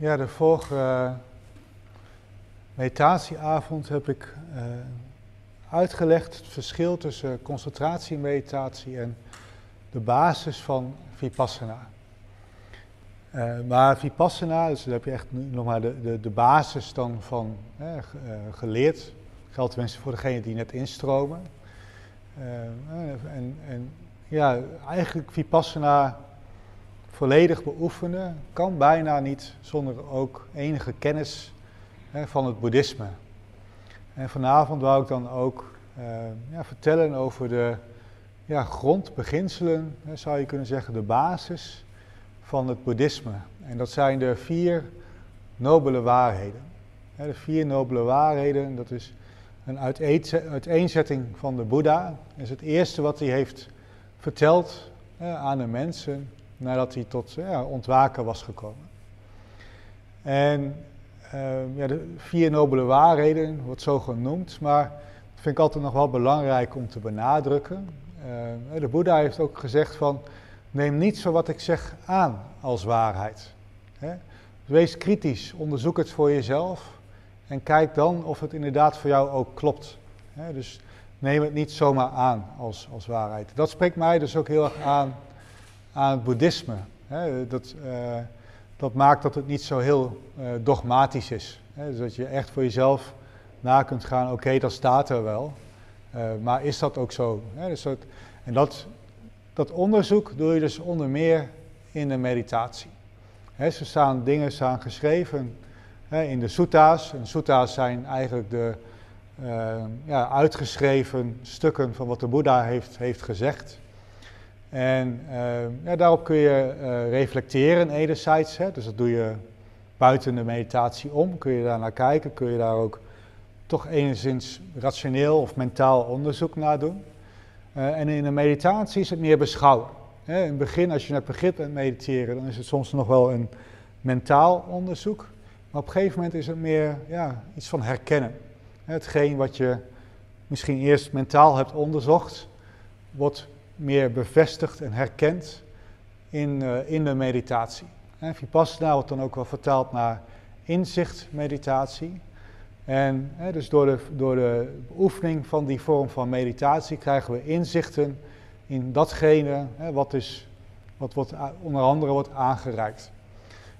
Ja, de vorige uh, meditatieavond heb ik uh, uitgelegd het verschil tussen concentratiemeditatie en de basis van Vipassana. Uh, maar Vipassana, dus daar heb je echt nog maar de, de, de basis dan van geleerd. Geldt tenminste voor degenen die net instromen. en, en ja, eigenlijk Vipassana volledig beoefenen kan bijna niet zonder ook enige kennis hè, van het boeddhisme. En vanavond wou ik dan ook uh, ja, vertellen over de ja, grondbeginselen, hè, zou je kunnen zeggen, de basis van het boeddhisme. En dat zijn de vier nobele waarheden. Hè, de vier nobele waarheden, dat is een uiteenzetting van de Boeddha. Dat is het eerste wat hij heeft verteld aan de mensen nadat hij tot ja, ontwaken was gekomen. En uh, ja, de vier nobele waarheden wordt zo genoemd, maar dat vind ik altijd nog wel belangrijk om te benadrukken. Uh, de Boeddha heeft ook gezegd van, neem niet zo wat ik zeg aan als waarheid. Hè? Wees kritisch, onderzoek het voor jezelf en kijk dan of het inderdaad voor jou ook klopt. Hè? Dus neem het niet zomaar aan als, als waarheid. Dat spreekt mij dus ook heel erg aan aan het boeddhisme. Dat, uh, dat maakt dat het niet zo heel uh, dogmatisch is. Dus dat je echt voor jezelf na kunt gaan, oké, dat staat er wel. Uh, maar is dat ook zo? Dus dat, en dat, dat onderzoek doe je dus onder meer in de meditatie. Hè, er staan dingen staan geschreven in de suta's. En suta's zijn eigenlijk de ja, uitgeschreven stukken van wat de Boeddha heeft, heeft gezegd. En uh, ja, daarop kun je uh, reflecteren enerzijds, hè, dus dat doe je buiten de meditatie om, kun je daar naar kijken, kun je daar ook toch enigszins rationeel of mentaal onderzoek naar doen. Uh, en in de meditatie is het meer beschouwen. In het begin, als je net begint met mediteren, dan is het soms nog wel een mentaal onderzoek. Maar op een gegeven moment is het meer ja, iets van herkennen. Hetgeen wat je misschien eerst mentaal hebt onderzocht, wordt meer bevestigd en herkend in, uh, in de meditatie. En Vipassana wordt dan ook wel vertaald naar inzichtmeditatie. En hè, dus door de, door de oefening van die vorm van meditatie krijgen we inzichten in datgene hè, wat, is, wat wordt, onder andere wordt aangereikt.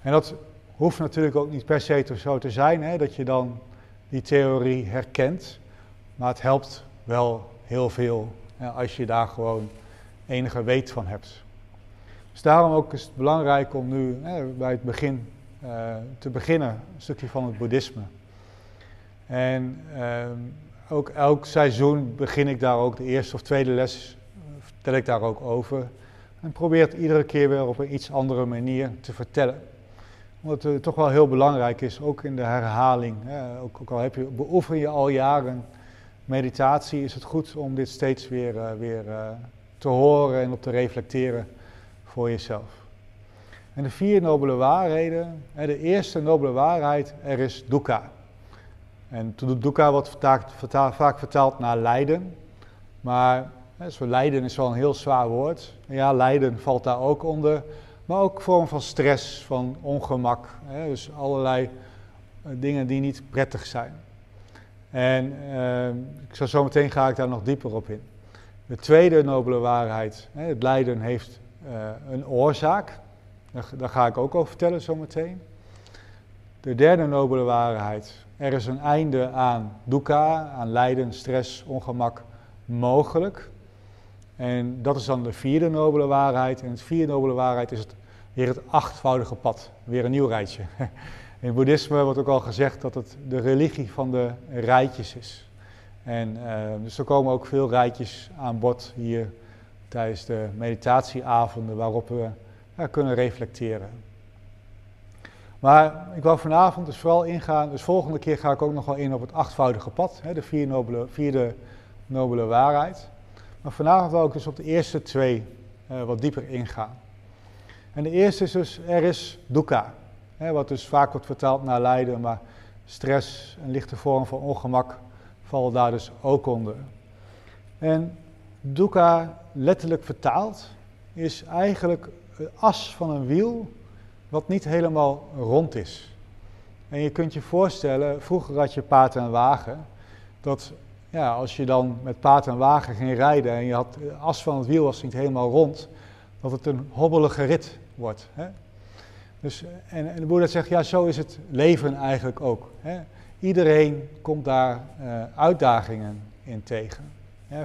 En dat hoeft natuurlijk ook niet per se zo te zijn hè, dat je dan die theorie herkent. Maar het helpt wel heel veel als je daar gewoon enige weet van hebt. Dus daarom ook is het belangrijk om nu hè, bij het begin uh, te beginnen, een stukje van het boeddhisme. En uh, ook elk seizoen begin ik daar ook de eerste of tweede les, vertel ik daar ook over. En probeer het iedere keer weer op een iets andere manier te vertellen. Omdat het toch wel heel belangrijk is, ook in de herhaling. Hè, ook, ook, al heb je, beoefen je al jaren meditatie, is het goed om dit steeds weer, uh, weer te horen en op te reflecteren voor jezelf. En de vier nobele waarheden. De eerste nobele waarheid, er is dukkha. En dukkha wordt vaak vertaald naar lijden. Maar zo lijden is wel een heel zwaar woord. Ja, lijden valt daar ook onder. Maar ook vorm van stress, van ongemak. Dus allerlei eh, dingen die niet prettig zijn. En eh, zo meteen ga ik daar nog dieper op in. De tweede nobele waarheid, het lijden heeft uh, een oorzaak. Daar, ga ik ook over vertellen zometeen. De derde nobele waarheid, er is een einde aan dukkha, aan lijden, stress, ongemak mogelijk. En dat is dan de vierde nobele waarheid. En het vierde nobele waarheid is het, weer het achtvoudige pad. Weer een nieuw rijtje. In boeddhisme wordt ook al gezegd dat het de religie van de rijtjes is. En uh, dus er komen ook veel rijtjes aan bod hier tijdens de meditatieavonden waarop we ja, kunnen reflecteren. Maar ik wil vanavond dus vooral ingaan, dus volgende keer ga ik ook nog wel in op het achtvoudige pad, hè, de vier nobele, vierde nobele waarheid. Maar vanavond wil ik dus op de eerste twee uh, wat dieper ingaan. En de eerste is dus, er is dukkha, hè, wat dus vaak wordt vertaald naar lijden, maar stress, een lichte vorm van ongemak, vallen daar dus ook onder. En dukkha, letterlijk vertaald, is eigenlijk de as van een wiel wat niet helemaal rond is. En je kunt je voorstellen, vroeger had je paard en wagen, dat ja, als je dan met paard en wagen ging rijden en je had, de as van het wiel was niet helemaal rond, dat het een hobbelige rit wordt. Hè? Dus, en, en de boer zegt, ja, zo is het leven eigenlijk ook. Hè? Iedereen komt daar uh, uitdagingen in tegen,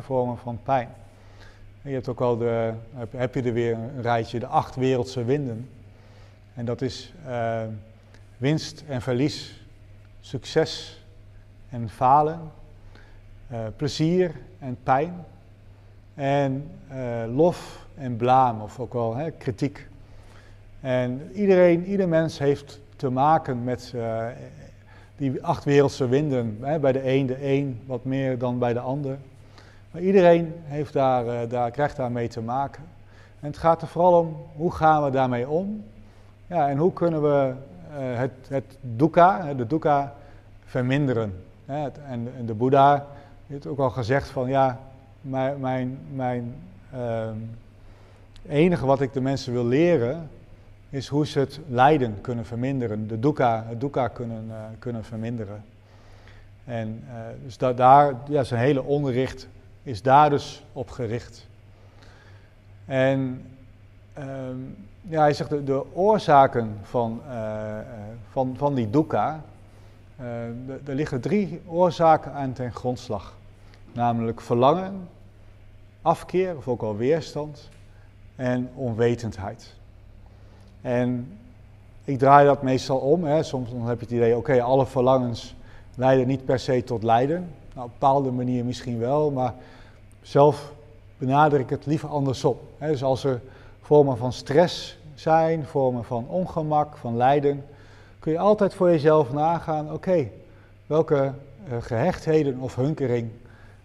vormen van pijn. Je hebt ook al de, heb, je er weer een rijtje, de acht wereldse winden. En dat is uh, winst en verlies, succes en falen, uh, plezier en pijn en lof en blaam, of ook wel hè, kritiek. En iedereen, ieder mens heeft te maken met die acht wereldse winden. Hè, bij de een de een wat meer dan bij de ander. Maar iedereen heeft daar, uh, daar, krijgt daarmee te maken. En het gaat er vooral om, hoe gaan we daarmee om? Ja, en hoe kunnen we uh, het, het dukkha, de dukkha, verminderen? En, de Boeddha heeft ook al gezegd van, ja, mijn, mijn, mijn ehm, enige wat ik de mensen wil leren, is hoe ze het lijden kunnen verminderen, de dukkha, het dukkha kunnen, uh, kunnen verminderen. En uh, dus da daar, ja, zijn hele onderricht is daar dus op gericht. En um, ja, hij zegt de, de oorzaken van, uh, van, van die dukkha, er liggen drie oorzaken aan ten grondslag. Namelijk verlangen, afkeer of ook al weerstand en onwetendheid. En ik draai dat meestal om. Hè. Soms dan heb je het idee, oké, alle verlangens leiden niet per se tot lijden. Nou, op een bepaalde manier misschien wel, maar zelf benader ik het liever andersom. Hè. Dus als er vormen van stress zijn, vormen van ongemak, van lijden, kun je altijd voor jezelf nagaan, oké, welke uh, gehechtheden of hunkering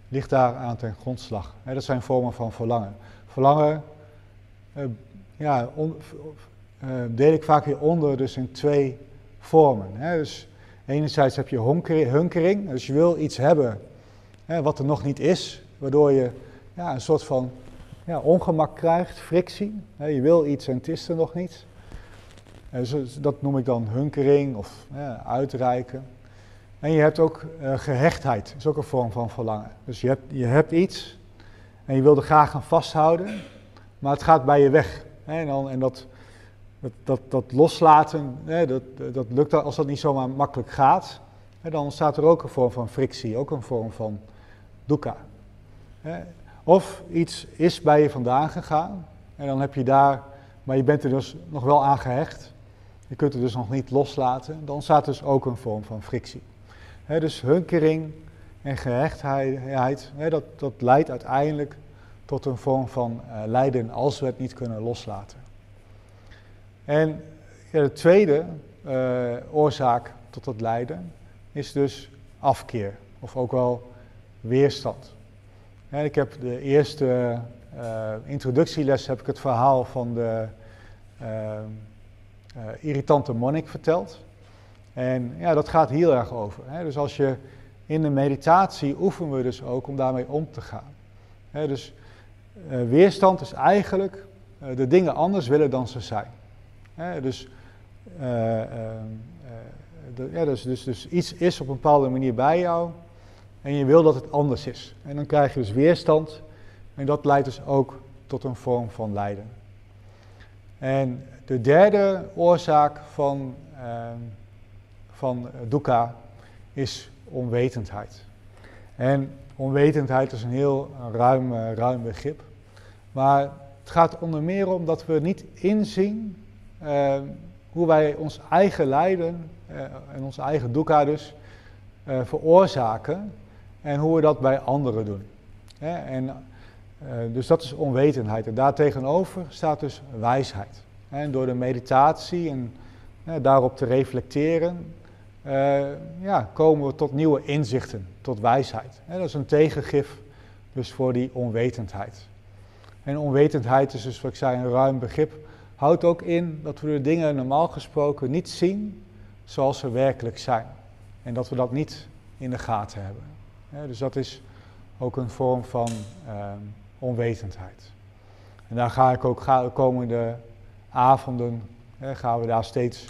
ligt daar aan ten grondslag. Hè, dat zijn vormen van verlangen. Verlangen, uh, ja, on, uh, deel ik vaak weer onder dus in twee vormen. Hè. Dus enerzijds heb je hunkering, dus je wil iets hebben hè, wat er nog niet is, waardoor je ja, een soort van ja, ongemak krijgt, frictie. Hè. Je wil iets en het is er nog niet. Dus dat noem ik dan hunkering of uitreiken. En je hebt ook uh, gehechtheid, is ook een vorm van verlangen. Dus je hebt, je hebt iets en je wil er graag aan vasthouden, maar het gaat bij je weg. En, dan, en dat, dat, dat, loslaten, hè, dat, dat lukt als dat niet zomaar makkelijk gaat. Hè, dan ontstaat er ook een vorm van frictie, ook een vorm van dukkha. Of iets is bij je vandaan gegaan en dan heb je daar, maar je bent er dus nog wel aan gehecht. Je kunt het dus nog niet loslaten. Dan ontstaat dus ook een vorm van frictie. dus hunkering en gehechtheid, dat, dat leidt uiteindelijk tot een vorm van uh, lijden als we het niet kunnen loslaten. En de tweede uh, oorzaak tot dat lijden is dus afkeer, of ook wel weerstand. Ik heb de eerste uh, introductieles heb ik het verhaal van de uh, irritante monnik verteld. En ja, dat gaat heel erg over. Hè? Dus als je in de meditatie oefenen we dus ook om daarmee om te gaan. Dus weerstand is eigenlijk de dingen anders willen dan ze zijn dus, uh, uh, de, ja, dus, dus, dus iets is op een bepaalde manier bij jou en je wil dat het anders is. En dan krijg je dus weerstand en dat leidt dus ook tot een vorm van lijden. En de derde oorzaak van, ehm, van dukkha is onwetendheid. En onwetendheid is een heel ruim, ruim begrip. Maar het gaat onder meer om dat we niet inzien uh, hoe wij ons eigen lijden uh, en onze eigen dukkha dus uh, veroorzaken en hoe we dat bij anderen doen. en, dus dat is onwetendheid. En daartegenover staat dus wijsheid. En door de meditatie en daarop te reflecteren, ja, komen we tot nieuwe inzichten, tot wijsheid. dat is een tegengif dus voor die onwetendheid. En onwetendheid is dus, wat ik zei, een ruim begrip houdt ook in dat we de dingen normaal gesproken niet zien zoals ze werkelijk zijn. En dat we dat niet in de gaten hebben. dus dat is ook een vorm van uh, onwetendheid. En daar ga ik ook de komende avonden gaan we daar steeds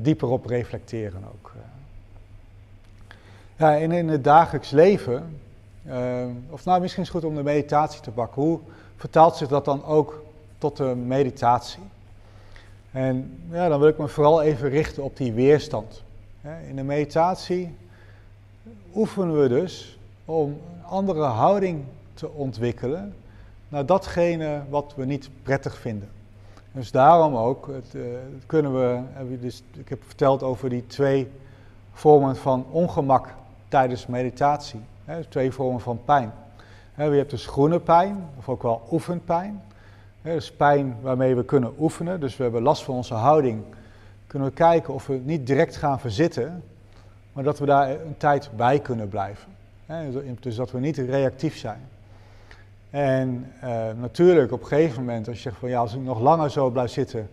dieper op reflecteren ook. Ja, en in het dagelijks leven, of nou misschien is het goed om de meditatie te pakken, hoe vertaalt zich dat dan ook tot de meditatie? En ja, dan wil ik me vooral even richten op die weerstand. In de meditatie oefenen we dus om een andere houding te ontwikkelen naar datgene wat we niet prettig vinden. Dus daarom ook, het, uh, kunnen we, dus, ik heb verteld over die twee vormen van ongemak tijdens meditatie. Hè, twee vormen van pijn. Hè, je hebt dus groene pijn, of ook wel oefenpijn. Hè, dus pijn waarmee we kunnen oefenen, dus we hebben last van onze houding. Kunnen we kijken of we niet direct gaan verzitten, maar dat we daar een tijd bij kunnen blijven. Dus dat we niet reactief zijn. En uh, natuurlijk, op een gegeven moment, als je zegt van ja, als ik nog langer zo blijf zitten,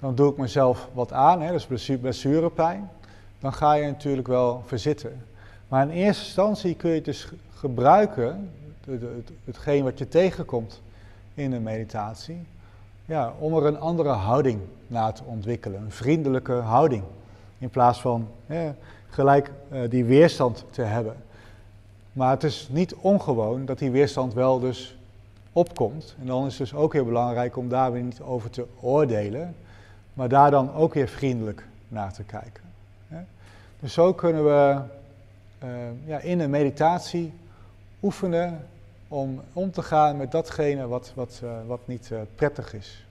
dan doe ik mezelf wat aan, hè, dat is blessurepijn. Dan ga je natuurlijk wel verzitten. Maar in eerste instantie kun je het dus gebruiken, hetgeen wat je tegenkomt in een meditatie, ja, om er een andere houding naar te ontwikkelen. Een vriendelijke houding. In plaats van gelijk uh, die weerstand te hebben. Maar het is niet ongewoon dat die weerstand wel dus opkomt. En dan is het dus ook heel belangrijk om daar weer niet over te oordelen, maar daar dan ook weer vriendelijk naar te kijken. Dus zo kunnen we uh, ja, in een meditatie oefenen om om te gaan met datgene wat, wat, uh, wat niet uh, prettig is.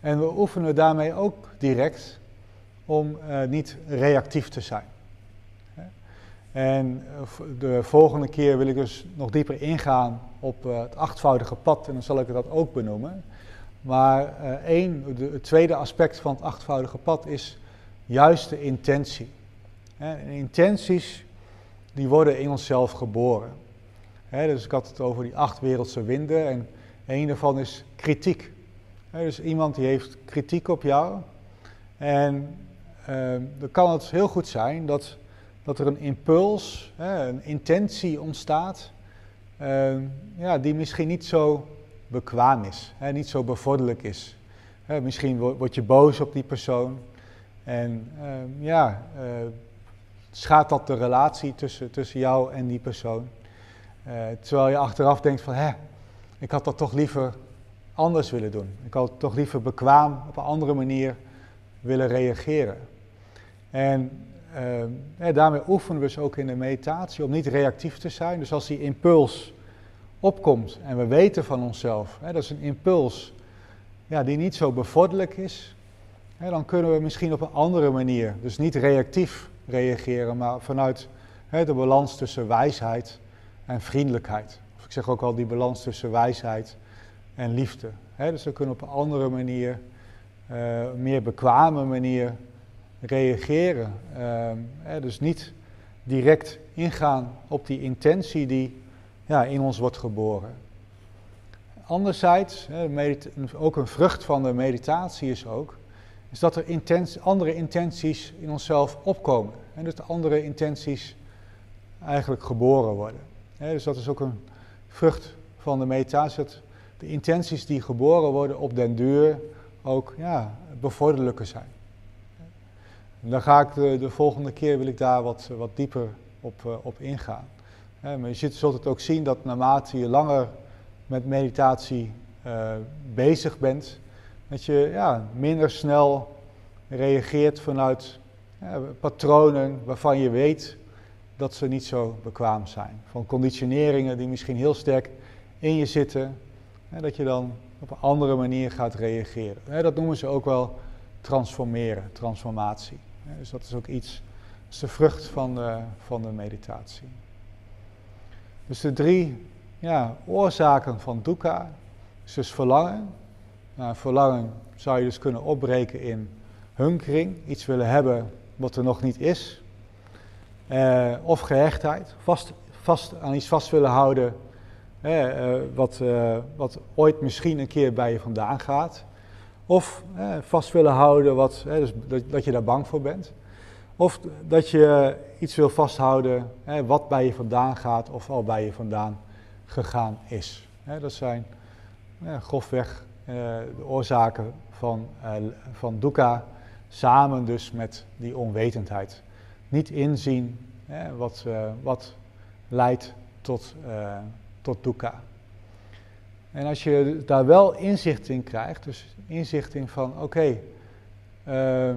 En we oefenen daarmee ook direct om niet reactief te zijn. En de volgende keer wil ik dus nog dieper ingaan op het achtvoudige pad en dan zal ik dat ook benoemen. Maar één, de, het tweede aspect van het achtvoudige pad is juist de intentie. En intenties die worden in onszelf geboren. Dus ik had het over die acht wereldse winden en een daarvan is kritiek. dus iemand die heeft kritiek op jou en uh, dan kan het heel goed zijn dat, dat er een impuls, een intentie ontstaat, ehm, ja, die misschien niet zo bekwaam is, niet zo bevorderlijk is. misschien word je boos op die persoon en ehm, ja, uh, schaadt dat de relatie tussen, tussen jou en die persoon. Uh, terwijl je achteraf denkt van, hè, ik had dat toch liever anders willen doen. Ik had toch liever bekwaam op een andere manier willen reageren. En uh, daarmee oefenen we dus ook in de meditatie om niet reactief te zijn. Dus als die impuls opkomt en we weten van onszelf, hè, dat is een impuls ja, die niet zo bevorderlijk is, hè, dan kunnen we misschien op een andere manier, dus niet reactief reageren, maar vanuit hè, de balans tussen wijsheid en vriendelijkheid. Of ik zeg ook al die balans tussen wijsheid en liefde. Dus we kunnen op een andere manier, uh, meer bekwame manier reageren. Hè, dus niet direct ingaan op die intentie die ja, in ons wordt geboren. Anderzijds, ook een vrucht van de meditatie is ook is dat er andere intenties in onszelf opkomen. En de andere intenties eigenlijk geboren worden. Dus dat is ook een vrucht van de meditatie, dat de intenties die geboren worden op den duur ook ja, bevorderlijker zijn. Dan ga ik de, de, volgende keer wil ik daar wat, wat dieper op, uh, op ingaan. maar je zult het ook zien dat naarmate je langer met meditatie uh, bezig bent, dat je ja, minder snel reageert vanuit patronen waarvan je weet dat ze niet zo bekwaam zijn. Van conditioneringen die misschien heel sterk in je zitten, hè, dat je dan op een andere manier gaat reageren. Hè, dat noemen ze ook wel transformeren, transformatie. Hè, dus dat is ook iets, dat is de vrucht van de, van de meditatie. Dus de drie ja, oorzaken van dukkha, is dus verlangen, nou, verlangen zou je dus kunnen opbreken in hunkering, iets willen hebben wat er nog niet is. Uh, of gehechtheid, vast, vast aan iets vast willen houden uh, wat, uh, wat ooit misschien een keer bij je vandaan gaat. Of vast willen houden wat, dus dat, dat, je daar bang voor bent. Of dat je iets wil vasthouden wat bij je vandaan gaat of al bij je vandaan gegaan is. dat zijn grofweg eh, de oorzaken van, van dukkha samen dus met die onwetendheid. Niet inzien hè, wat, wat leidt tot, tot dukkha. En als je daar wel inzicht in krijgt, dus inzicht in van oké, eh, eh,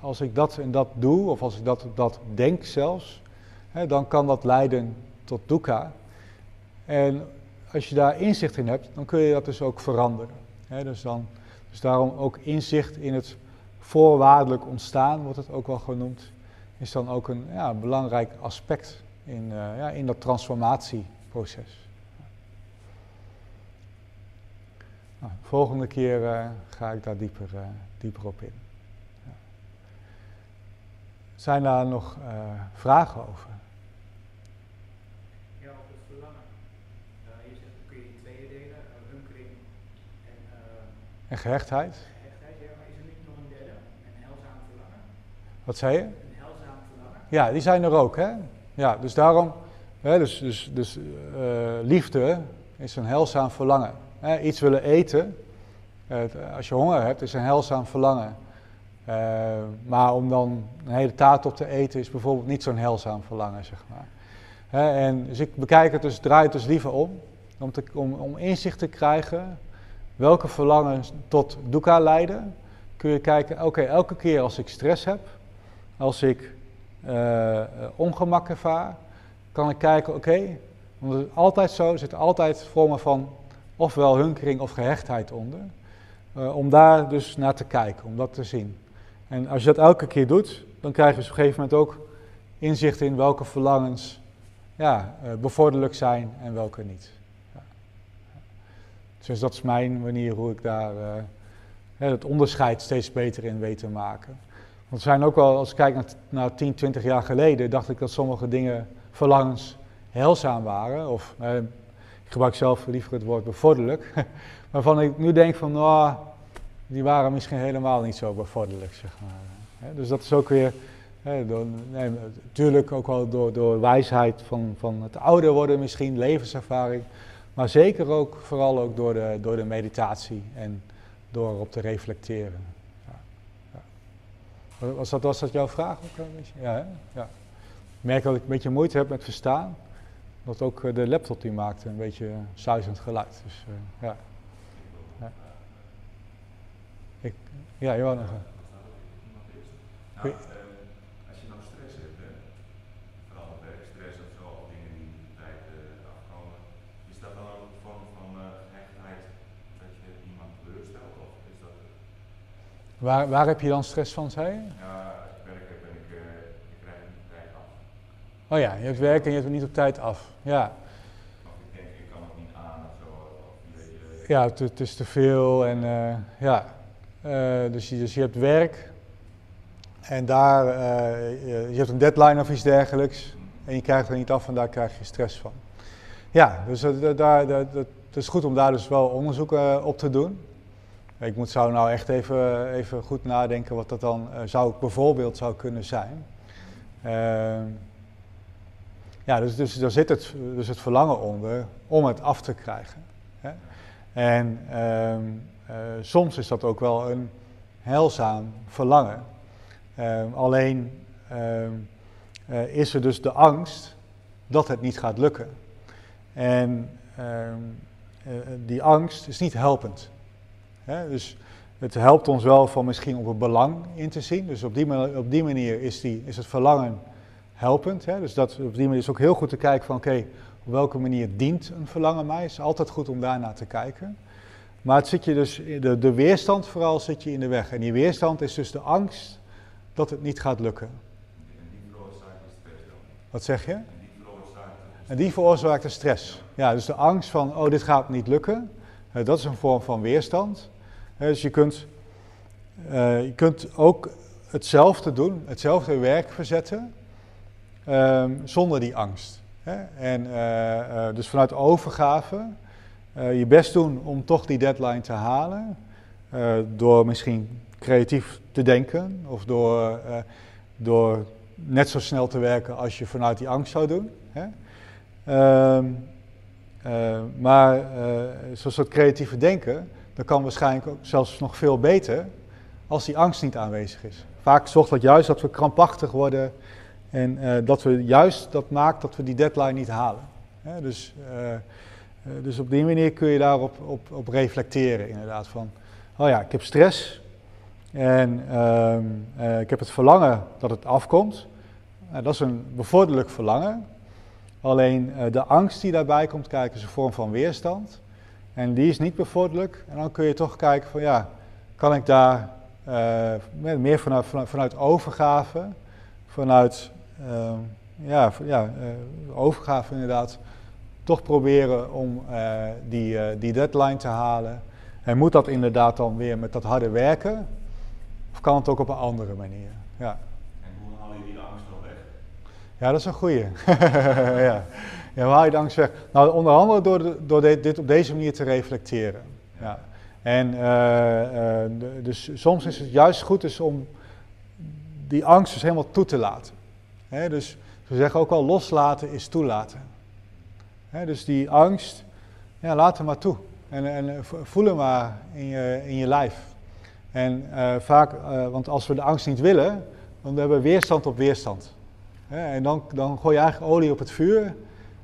als ik dat en dat doe, of als ik dat dat denk zelfs, hè, dan kan dat leiden tot dukkha. En als je daar inzicht in hebt, dan kun je dat dus ook veranderen. Hè, dus, dan, dus daarom ook inzicht in het voorwaardelijk ontstaan, wordt het ook wel genoemd, is dan ook een ja, belangrijk aspect in, uh, ja, in dat transformatieproces. Nou, volgende keer uh, ga ik daar dieper, uh, dieper op in. Ja. Zijn daar nog vragen over? Ja, op het verlangen. je zegt, kun je in tweeën delen, hunkering en... en gehechtheid? Gehechtheid, ja, maar is er niet nog een derde, een heilzaam verlangen? Wat zei je? Ja, die zijn er ook, hè? Ja, dus daarom, hè, dus, dus, dus liefde is een heilzaam verlangen iets willen eten, als je honger hebt, is een heilzaam verlangen. Uh, maar om dan een hele taart op te eten is bijvoorbeeld niet zo'n heilzaam verlangen, zeg maar. en dus ik bekijk het dus, draai het dus liever om, om, te, om, om inzicht te krijgen welke verlangens tot dukkha leiden. Kun je kijken, oké, elke keer als ik stress heb, als ik uh, ongemak ervaar, kan ik kijken, oké, want het is altijd zo, er zit altijd vormen van ofwel hunkering of gehechtheid onder. Uh, om daar dus naar te kijken, om dat te zien. En als je dat elke keer doet, dan krijg je dus op een gegeven moment ook inzicht in welke verlangens ja, uh, bevorderlijk zijn en welke niet. Dus dat is mijn manier hoe ik daar het onderscheid steeds beter in weet te maken. Want zijn ook wel, als ik kijk naar, naar 10, 20 jaar geleden, dacht ik dat sommige dingen, verlangens, heilzaam waren. Of ik gebruik zelf liever het woord bevorderlijk. Waarvan ik nu denk van, nou, die waren misschien helemaal niet zo bevorderlijk, zeg maar. Dus dat is ook weer, nee, natuurlijk ook wel door, door wijsheid van, van het ouder worden misschien, levenservaring. Maar zeker ook, vooral ook door de, door de meditatie en door op te reflecteren. Ja, ja. Was, dat, was dat jouw vraag ook beetje? Ja, hè? ja. Ik merk dat ik een beetje moeite heb met verstaan. Dat ook eh, de laptop die maakte een beetje suizend geluid. Dus uh, ja. ja. Ik, ja, je wou nog. Nou, uh, als je nou stress hebt, hè, vooral werkstress of zo, al dingen die de tijd uh, afkomen, is dat dan ook een vorm van gehechtheid dat je iemand teleurstelt? Of is dat... Waar, waar heb je dan stress van, zei je? Ja, Oh ja, je hebt werk en je hebt het niet op tijd af. Ja. ik denk, ik kan het niet aan of zo. Ja, het, het, is te veel en uh, ja. Uh, dus, je, dus je hebt werk en daar, uh, je, je, hebt een deadline of iets dergelijks en je krijgt er niet af en daar krijg je stress van. Ja, dus daar, dat, het is goed om daar dus wel onderzoek op te doen. Ik moet, zou nou echt even, even goed nadenken wat dat dan zou, bijvoorbeeld zou kunnen zijn. Ehm, ja, dus, dus daar zit het, dus het verlangen onder om het af te krijgen. Hè? En ehm, eh, soms is dat ook wel een heilzaam verlangen. Ehm, alleen eh, is er dus de angst dat het niet gaat lukken. En eh, die angst is niet helpend. Dus het helpt ons wel van misschien op het belang in te zien. Dus op die, op die manier is, die, is het verlangen helpend. Dus dat, op die manier is ook heel goed te kijken van oké, op welke manier dient een verlangen mij. Het is altijd goed om daarnaar te kijken. Maar het zit je dus, de, de weerstand vooral zit je in de weg. En die weerstand is dus de angst dat het niet gaat lukken. Wat zeg je? En die veroorzaakt de stress. Ja, dus de angst van, oh, dit gaat niet lukken. Uh, dat is een vorm van weerstand. Uh, dus je kunt, uh, je kunt ook hetzelfde doen, hetzelfde werk verzetten. Um, zonder die angst. Hè? En uh, uh, dus vanuit overgave uh, je best doen om toch die deadline te halen. door misschien creatief te denken of door, door net zo snel te werken als je vanuit die angst zou doen. Hè? Um, maar zo'n soort creatieve denken, dat kan waarschijnlijk ook zelfs nog veel beter als die angst niet aanwezig is. Vaak zorgt dat juist dat we krampachtig worden en eh, dat we juist dat maakt dat we die deadline niet halen. Dus, eh, eh, dus op die manier kun je daarop op, op reflecteren inderdaad van, oh ja, ik heb stress en ehm, eh, ik heb het verlangen dat het afkomt. Dat is een bevorderlijk verlangen. Alleen de angst die daarbij komt kijken is een vorm van weerstand. En die is niet bevorderlijk. En dan kun je toch kijken van ja, kan ik daar eh, met- meer vanuit, vanuit, vanuit overgave, vanuit ehm, ja, ja, eh, overgave inderdaad, toch proberen om eh, die, eh, die deadline te halen. En moet dat inderdaad dan weer met dat harde werken? Of kan het ook op een andere manier? Ja. En hoe haal je die angst dan weg? Ja, dat is een goeie. ja. Ja, haal je de angst? Nou, onder andere door, door dit, op deze manier te reflecteren. Ja. En eh, eh, dus soms is het juist goed dus om die angst dus helemaal toe te laten. Hè, dus we zeggen ook wel loslaten is toelaten. Dus die angst, ja, laat hem maar toe. En, en eh, vo- voel hem maar in je, in je lijf. En vaak, want als we de angst niet willen, dan hebben we weerstand op weerstand. En dan, dan gooi je eigenlijk olie op het vuur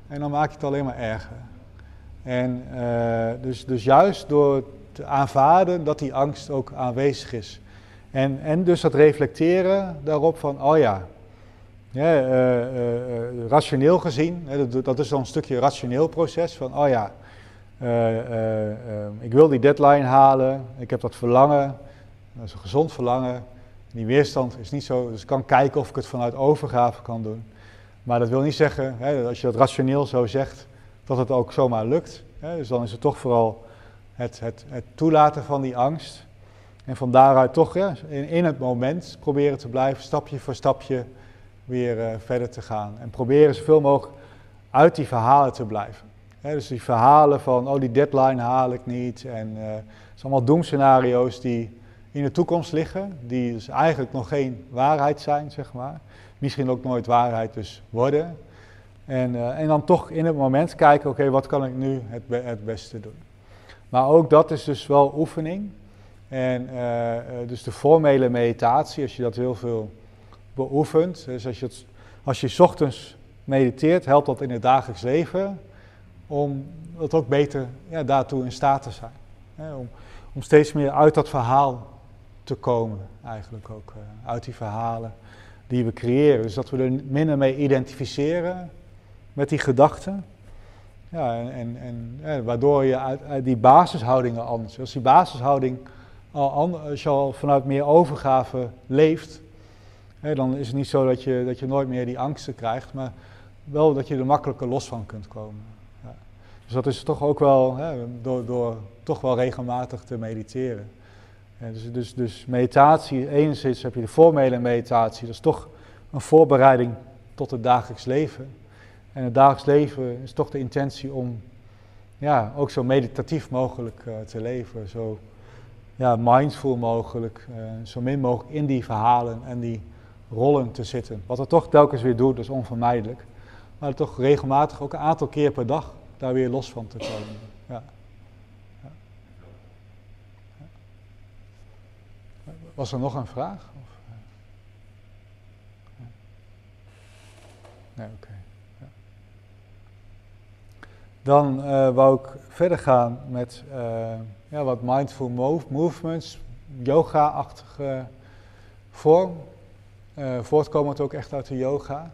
en dan maak je het alleen maar erger. En eh, dus, dus juist door te aanvaarden dat die angst ook aanwezig is. En, en dus dat reflecteren daarop van, oh ja, ja eh, eh, rationeel gezien, dat, is dan een stukje rationeel proces van, oh ja, ik wil die deadline halen, ik heb dat verlangen, dat is een gezond verlangen. Die weerstand is niet zo, dus ik kan kijken of ik het vanuit overgave kan doen. Maar dat wil niet zeggen, hè, als je dat rationeel zo zegt, dat het ook zomaar lukt. Hè. Dus dan is het toch vooral het, het, het toelaten van die angst. En van daaruit toch ja, in, het moment proberen te blijven, stapje voor stapje weer eh, verder te gaan. En proberen zoveel mogelijk uit die verhalen te blijven. Dus die verhalen van, oh die deadline haal ik niet. En eh, het zijn allemaal doemscenario's die in de toekomst liggen, die dus eigenlijk nog geen waarheid zijn, zeg maar. Misschien ook nooit waarheid dus worden. En, eh, en dan toch in het moment kijken, oké, wat kan ik nu het, het beste doen? Maar ook dat is dus wel oefening. En eh, eh, dus de formele meditatie, als je dat heel veel beoefent, dus als je, als je ochtends mediteert, helpt dat in het dagelijks leven om dat ook beter ja, daartoe in staat te zijn. Om, om steeds meer uit dat verhaal te komen, eigenlijk ook. uit die verhalen die we creëren. Dus dat we er minder mee identificeren met die gedachten. Ja, en, en, en waardoor je uit, die basishoudingen anders. Als die basishouding al, an- als je al vanuit meer overgave leeft, hè, dan is het niet zo dat je, dat je nooit meer die angsten krijgt, maar wel dat je er makkelijker los van kunt komen. Ja. Dus dat is toch ook wel hè, door, door toch wel regelmatig te mediteren. Dus, dus, dus meditatie, enerzijds heb je de formele meditatie, dat is toch een voorbereiding tot het dagelijks leven. En het dagelijks leven is toch de intentie om ja, ook zo meditatief mogelijk eh, te leven, zo ja, mindful mogelijk, eh, zo min mogelijk in die verhalen en die rollen te zitten. Wat het toch telkens weer doet, dat is onvermijdelijk. Maar toch regelmatig, ook een aantal keer per dag, daar weer los van te komen. Ja. Ja. Ja. Was er nog een vraag? Of, eh? Nee, oké. Dan eh, wou ik verder gaan met eh, ja, wat mindful move, movements, yoga-achtige vorm. Voortkomend ook echt uit de yoga.